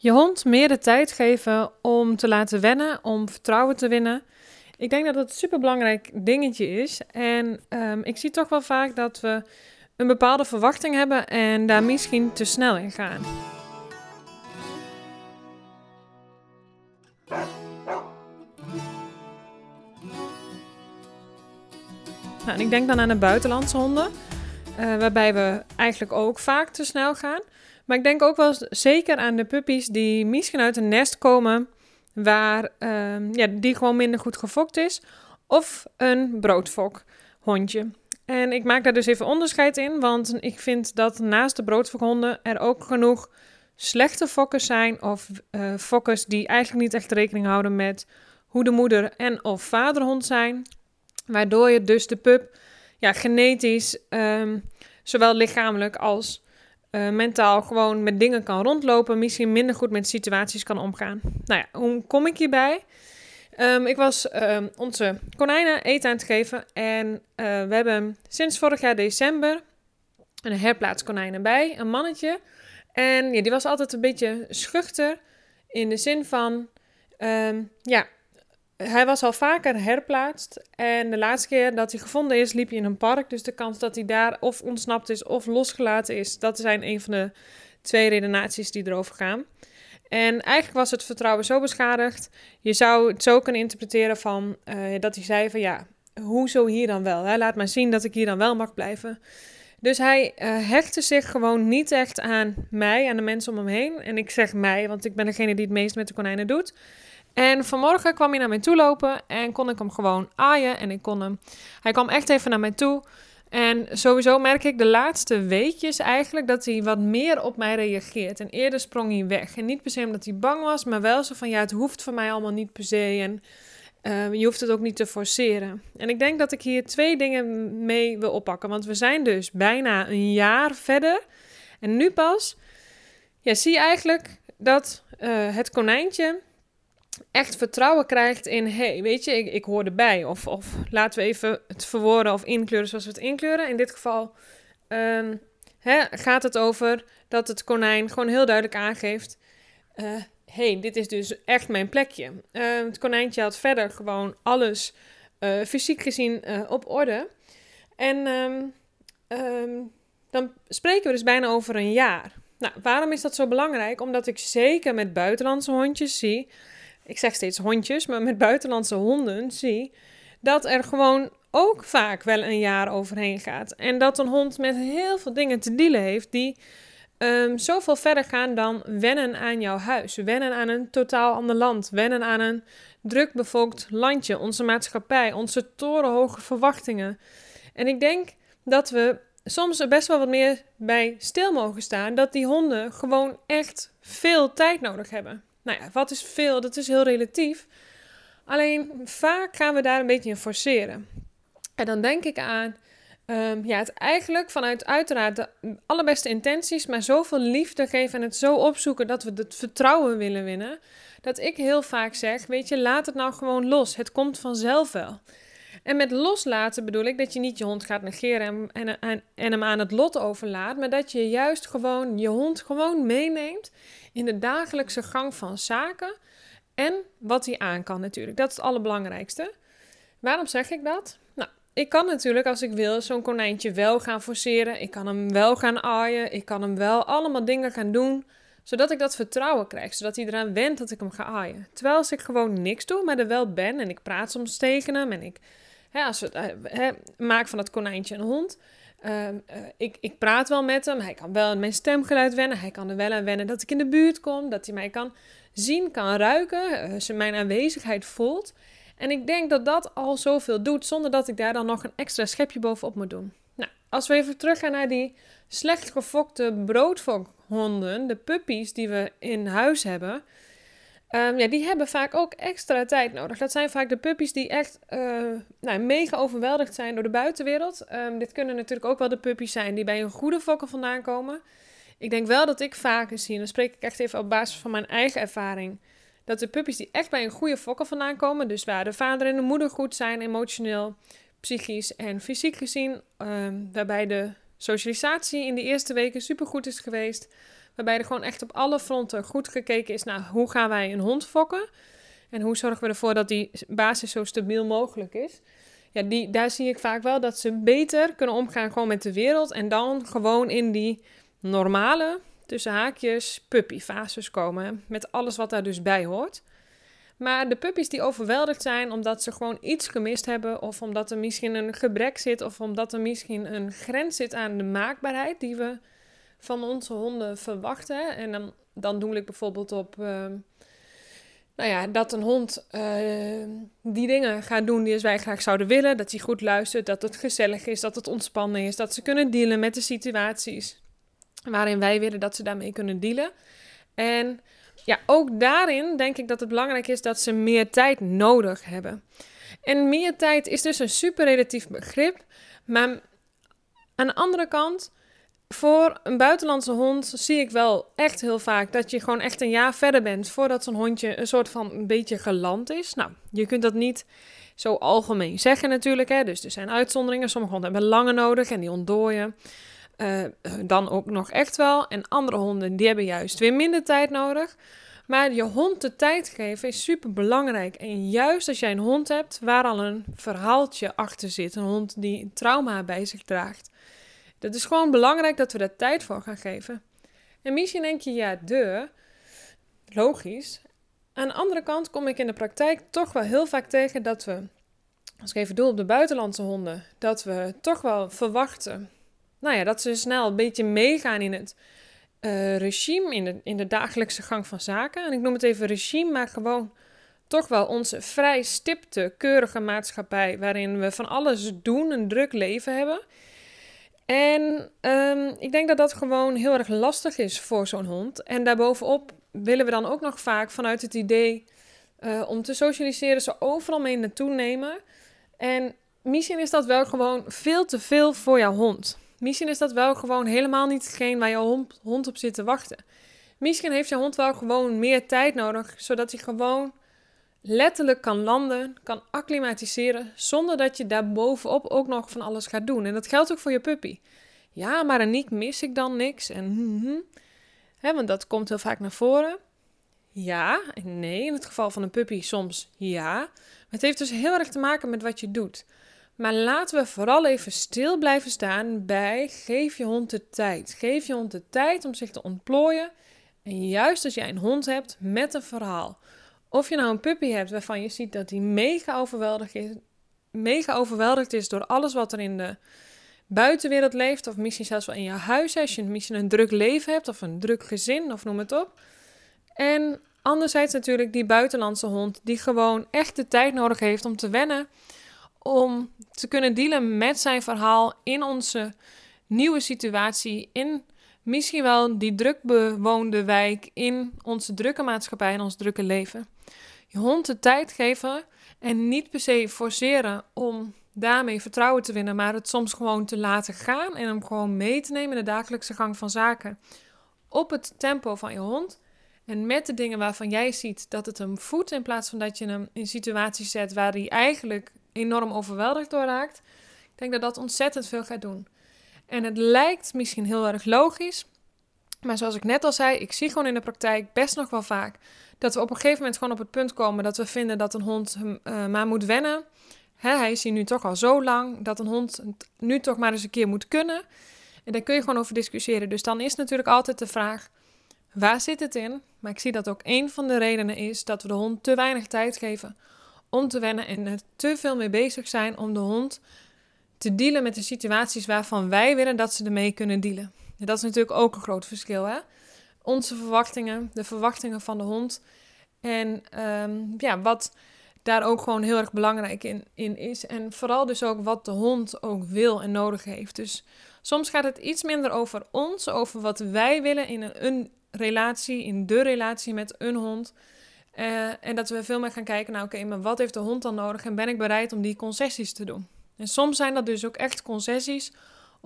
Je hond meer de tijd geven om te laten wennen, om vertrouwen te winnen. Ik denk dat dat een superbelangrijk dingetje is. En um, ik zie toch wel vaak dat we een bepaalde verwachting hebben en daar misschien te snel in gaan. Nou, ik denk dan aan de buitenlandse honden, uh, waarbij we eigenlijk ook vaak te snel gaan. Maar ik denk ook wel zeker aan de puppies die misschien uit een nest komen waar uh, ja, die gewoon minder goed gefokt is. Of een broodfokhondje. En ik maak daar dus even onderscheid in, want ik vind dat naast de broodfokhonden er ook genoeg slechte fokkers zijn of uh, fokkers die eigenlijk niet echt rekening houden met hoe de moeder en of vaderhond zijn. Waardoor je dus de pup ja, genetisch, um, zowel lichamelijk als uh, mentaal gewoon met dingen kan rondlopen, misschien minder goed met situaties kan omgaan. Nou ja, hoe kom ik hierbij? Um, ik was um, onze konijnen eten aan het geven en uh, we hebben sinds vorig jaar december een herplaatskonijn bij, een mannetje. En ja, die was altijd een beetje schuchter in de zin van, um, ja, hij was al vaker herplaatst. En de laatste keer dat hij gevonden is, liep hij in een park. Dus de kans dat hij daar of ontsnapt is of losgelaten is, dat zijn een van de twee redenaties die erover gaan. En eigenlijk was het vertrouwen zo beschadigd. Je zou het zo kunnen interpreteren van uh, dat hij zei van ja, hoezo hier dan wel? Hè? Laat maar zien dat ik hier dan wel mag blijven. Dus hij uh, hechtte zich gewoon niet echt aan mij, aan de mensen om hem heen. En ik zeg mij, want ik ben degene die het meest met de konijnen doet. En vanmorgen kwam hij naar mij toe lopen en kon ik hem gewoon aaien. En ik kon hem. Hij kwam echt even naar mij toe. En sowieso merk ik de laatste weekjes eigenlijk dat hij wat meer op mij reageert. En eerder sprong hij weg. En niet per se omdat hij bang was, maar wel zo van ja, het hoeft van mij allemaal niet per se. En uh, je hoeft het ook niet te forceren. En ik denk dat ik hier twee dingen mee wil oppakken. Want we zijn dus bijna een jaar verder. En nu pas ja, zie je eigenlijk dat uh, het konijntje echt vertrouwen krijgt in, hey, weet je, ik, ik hoor erbij. Of, of laten we even het verwoorden of inkleuren zoals we het inkleuren. In dit geval um, hè, gaat het over dat het konijn gewoon heel duidelijk aangeeft, uh, hey, dit is dus echt mijn plekje. Uh, het konijntje had verder gewoon alles uh, fysiek gezien uh, op orde. En um, dan spreken we dus bijna over een jaar. Nou, waarom is dat zo belangrijk? Omdat ik zeker met buitenlandse hondjes zie ik zeg steeds hondjes, maar met buitenlandse honden zie dat er gewoon ook vaak wel een jaar overheen gaat. En dat een hond met heel veel dingen te dealen heeft die um, zoveel verder gaan dan wennen aan jouw huis, wennen aan een totaal ander land, wennen aan een druk bevolkt landje, onze maatschappij, onze torenhoge verwachtingen. En ik denk dat we soms er best wel wat meer bij stil mogen staan dat die honden gewoon echt veel tijd nodig hebben. Nou ja, wat is veel? Dat is heel relatief. Alleen vaak gaan we daar een beetje in forceren. En dan denk ik aan um, ja, het eigenlijk vanuit uiteraard de allerbeste intenties, maar zoveel liefde geven en het zo opzoeken dat we het vertrouwen willen winnen. Dat ik heel vaak zeg: Weet je, laat het nou gewoon los. Het komt vanzelf wel. En met loslaten bedoel ik dat je niet je hond gaat negeren en, en, en, hem aan het lot overlaat, maar dat je juist gewoon je hond gewoon meeneemt in de dagelijkse gang van zaken en wat hij aan kan natuurlijk. Dat is het allerbelangrijkste. Waarom zeg ik dat? Nou, ik kan natuurlijk als ik wil zo'n konijntje wel gaan forceren. Ik kan hem wel gaan aaien. Ik kan hem wel allemaal dingen gaan doen zodat ik dat vertrouwen krijg, zodat hij eraan went dat ik hem ga aaien. Terwijl als ik gewoon niks doe, maar er wel ben en ik praat soms tegen hem en ik als we, hè, maak van dat konijntje een hond, uh, uh, ik, ik praat wel met hem. Hij kan wel mijn stemgeluid wennen. Hij kan er wel aan wennen dat ik in de buurt kom. Dat hij mij kan zien, kan ruiken. Uh, zijn mijn aanwezigheid voelt. En ik denk dat dat al zoveel doet. Zonder dat ik daar dan nog een extra schepje bovenop moet doen. Nou, als we even teruggaan naar die slecht gefokte broodfokhonden. De puppies die we in huis hebben. Um, ja, die hebben vaak ook extra tijd nodig. Dat zijn vaak de puppies die echt uh, nou, mega overweldigd zijn door de buitenwereld. Um, dit kunnen natuurlijk ook wel de puppies zijn die bij een goede fokker vandaan komen. Ik denk wel dat ik vaker zie, en dan spreek ik echt even op basis van mijn eigen ervaring, dat de puppies die echt bij een goede fokker vandaan komen, dus waar de vader en de moeder goed zijn, emotioneel, psychisch en fysiek gezien, um, waarbij de socialisatie in de eerste weken supergoed is geweest, Waarbij er gewoon echt op alle fronten goed gekeken is naar hoe gaan wij een hond fokken. En hoe zorgen we ervoor dat die basis zo stabiel mogelijk is. Ja, die, daar zie ik vaak wel dat ze beter kunnen omgaan gewoon met de wereld. En dan gewoon in die normale, tussen haakjes, puppyfases komen. Met alles wat daar dus bij hoort. Maar de puppies die overweldigd zijn omdat ze gewoon iets gemist hebben, of omdat er misschien een gebrek zit, of omdat er misschien een grens zit aan de maakbaarheid die we van onze honden verwachten. En dan, dan doe ik bijvoorbeeld op. Uh, nou ja, dat een hond uh, die dingen gaat doen die wij graag zouden willen. Dat hij goed luistert, dat het gezellig is, dat het ontspannen is, dat ze kunnen dealen met de situaties waarin wij willen dat ze daarmee kunnen dealen. En ja, ook daarin denk ik dat het belangrijk is dat ze meer tijd nodig hebben. En meer tijd is dus een super relatief begrip. Maar aan de andere kant, voor een buitenlandse hond zie ik wel echt heel vaak dat je gewoon echt een jaar verder bent voordat zo'n hondje een soort van een beetje geland is. Nou, je kunt dat niet zo algemeen zeggen natuurlijk. Hè? Dus er zijn uitzonderingen. Sommige honden hebben langer nodig en die ontdooien. Uh, dan ook nog echt wel. En andere honden die hebben juist weer minder tijd nodig. Maar je hond de tijd geven is super belangrijk. En juist als jij een hond hebt waar al een verhaaltje achter zit, een hond die trauma bij zich draagt. Dat is gewoon belangrijk dat we daar tijd voor gaan geven. En misschien denk je, ja, de, logisch. Aan de andere kant kom ik in de praktijk toch wel heel vaak tegen dat we, als ik even doe op de buitenlandse honden, dat we toch wel verwachten nou ja, dat ze snel een beetje meegaan in het uh, regime, in de, in de dagelijkse gang van zaken. En ik noem het even regime, maar gewoon toch wel onze vrij stipte, keurige maatschappij, waarin we van alles doen, een druk leven hebben. En um, ik denk dat dat gewoon heel erg lastig is voor zo'n hond. En daarbovenop willen we dan ook nog vaak vanuit het idee uh, om te socialiseren, ze overal mee naartoe nemen. En misschien is dat wel gewoon veel te veel voor jouw hond. Misschien is dat wel gewoon helemaal niet hetgeen waar hond, hond op zit te wachten. Misschien heeft je hond wel gewoon meer tijd nodig, zodat hij gewoon letterlijk kan landen, kan acclimatiseren, zonder dat je daar bovenop ook nog van alles gaat doen. En dat geldt ook voor je puppy. Ja, maar Aniek mis ik dan niks? En Hè, want dat komt heel vaak naar voren. Ja en nee. In het geval van een puppy soms ja. Het heeft dus heel erg te maken met wat je doet. Maar laten we vooral even stil blijven staan bij geef je hond de tijd. Geef je hond de tijd om zich te ontplooien. En juist als jij een hond hebt met een verhaal. Of je nou een puppy hebt waarvan je ziet dat hij mega overweldigd is, mega overweldigd is door alles wat er in de buitenwereld leeft. Of misschien zelfs wel in je huis als je misschien een druk leven hebt of een druk gezin of noem het op. En anderzijds natuurlijk die buitenlandse hond die gewoon echt de tijd nodig heeft om te wennen om te kunnen dealen met zijn verhaal in onze nieuwe situatie, in misschien wel die druk bewoonde wijk, in onze drukke maatschappij en ons drukke leven. Je hond de tijd geven en niet per se forceren om daarmee vertrouwen te winnen, maar het soms gewoon te laten gaan en hem gewoon mee te nemen in de dagelijkse gang van zaken. Op het tempo van je hond. En met de dingen waarvan jij ziet dat het hem voedt, in plaats van dat je hem in situaties zet waar hij eigenlijk enorm overweldigd door raakt. Ik denk dat dat ontzettend veel gaat doen. En het lijkt misschien heel erg logisch. Maar zoals ik net al zei, ik zie gewoon in de praktijk best nog wel vaak dat we op een gegeven moment gewoon op het punt komen dat we vinden dat een hond uh, maar moet wennen. Hij is hier nu toch al zo lang dat een hond nu toch maar eens een keer moet kunnen. En daar kun je gewoon over discussiëren. Dus dan is natuurlijk altijd de vraag: waar zit het in? Maar ik zie dat ook een van de redenen is dat we de hond te weinig tijd geven om te wennen en er te veel mee bezig zijn om de hond te dealen met de situaties waarvan wij willen dat ze ermee kunnen dealen. Dat is natuurlijk ook een groot verschil. Hè? Onze verwachtingen, de verwachtingen van de hond. En ehm, ja, wat daar ook gewoon heel erg belangrijk in, in is. En vooral dus ook wat de hond ook wil en nodig heeft. Dus soms gaat het iets minder over ons, over wat wij willen in een, een relatie, in de relatie met een hond. Uh, en dat we veel meer gaan kijken naar, oké, maar wat heeft de hond dan nodig en ben ik bereid om die concessies te doen? En soms zijn dat dus ook echt concessies,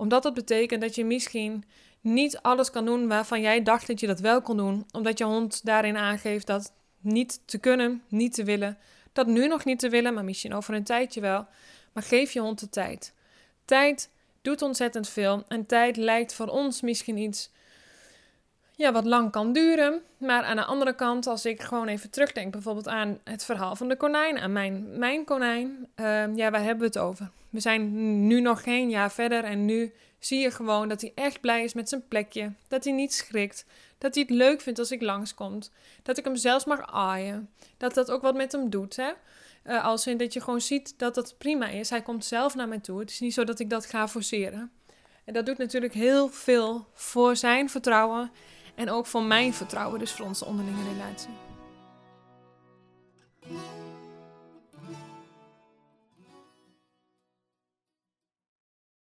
omdat dat betekent dat je misschien niet alles kan doen waarvan jij dacht dat je dat wel kon doen, omdat je hond daarin aangeeft dat niet te kunnen, niet te willen, dat nu nog niet te willen, maar misschien over een tijdje wel. Maar geef je hond de tijd. Tijd doet ontzettend veel en tijd lijkt voor ons misschien iets ja, wat lang kan duren. Maar aan de andere kant, als ik gewoon even terugdenk, bijvoorbeeld aan het verhaal van de konijn, aan mijn, mijn konijn. Ehm, ja, waar hebben we het over? We zijn nu nog geen jaar verder en nu zie je gewoon dat hij echt blij is met zijn plekje. Dat hij niet schrikt. Dat hij het leuk vindt als ik langskomt. Dat ik hem zelfs mag aaien. Dat dat ook wat met hem doet, hè. Uh, als in dat je gewoon ziet dat dat prima is. Hij komt zelf naar mij toe. Het is niet zo dat ik dat ga forceren. En dat doet natuurlijk heel veel voor zijn vertrouwen en ook van mijn vertrouwen, dus voor onze onderlinge relatie.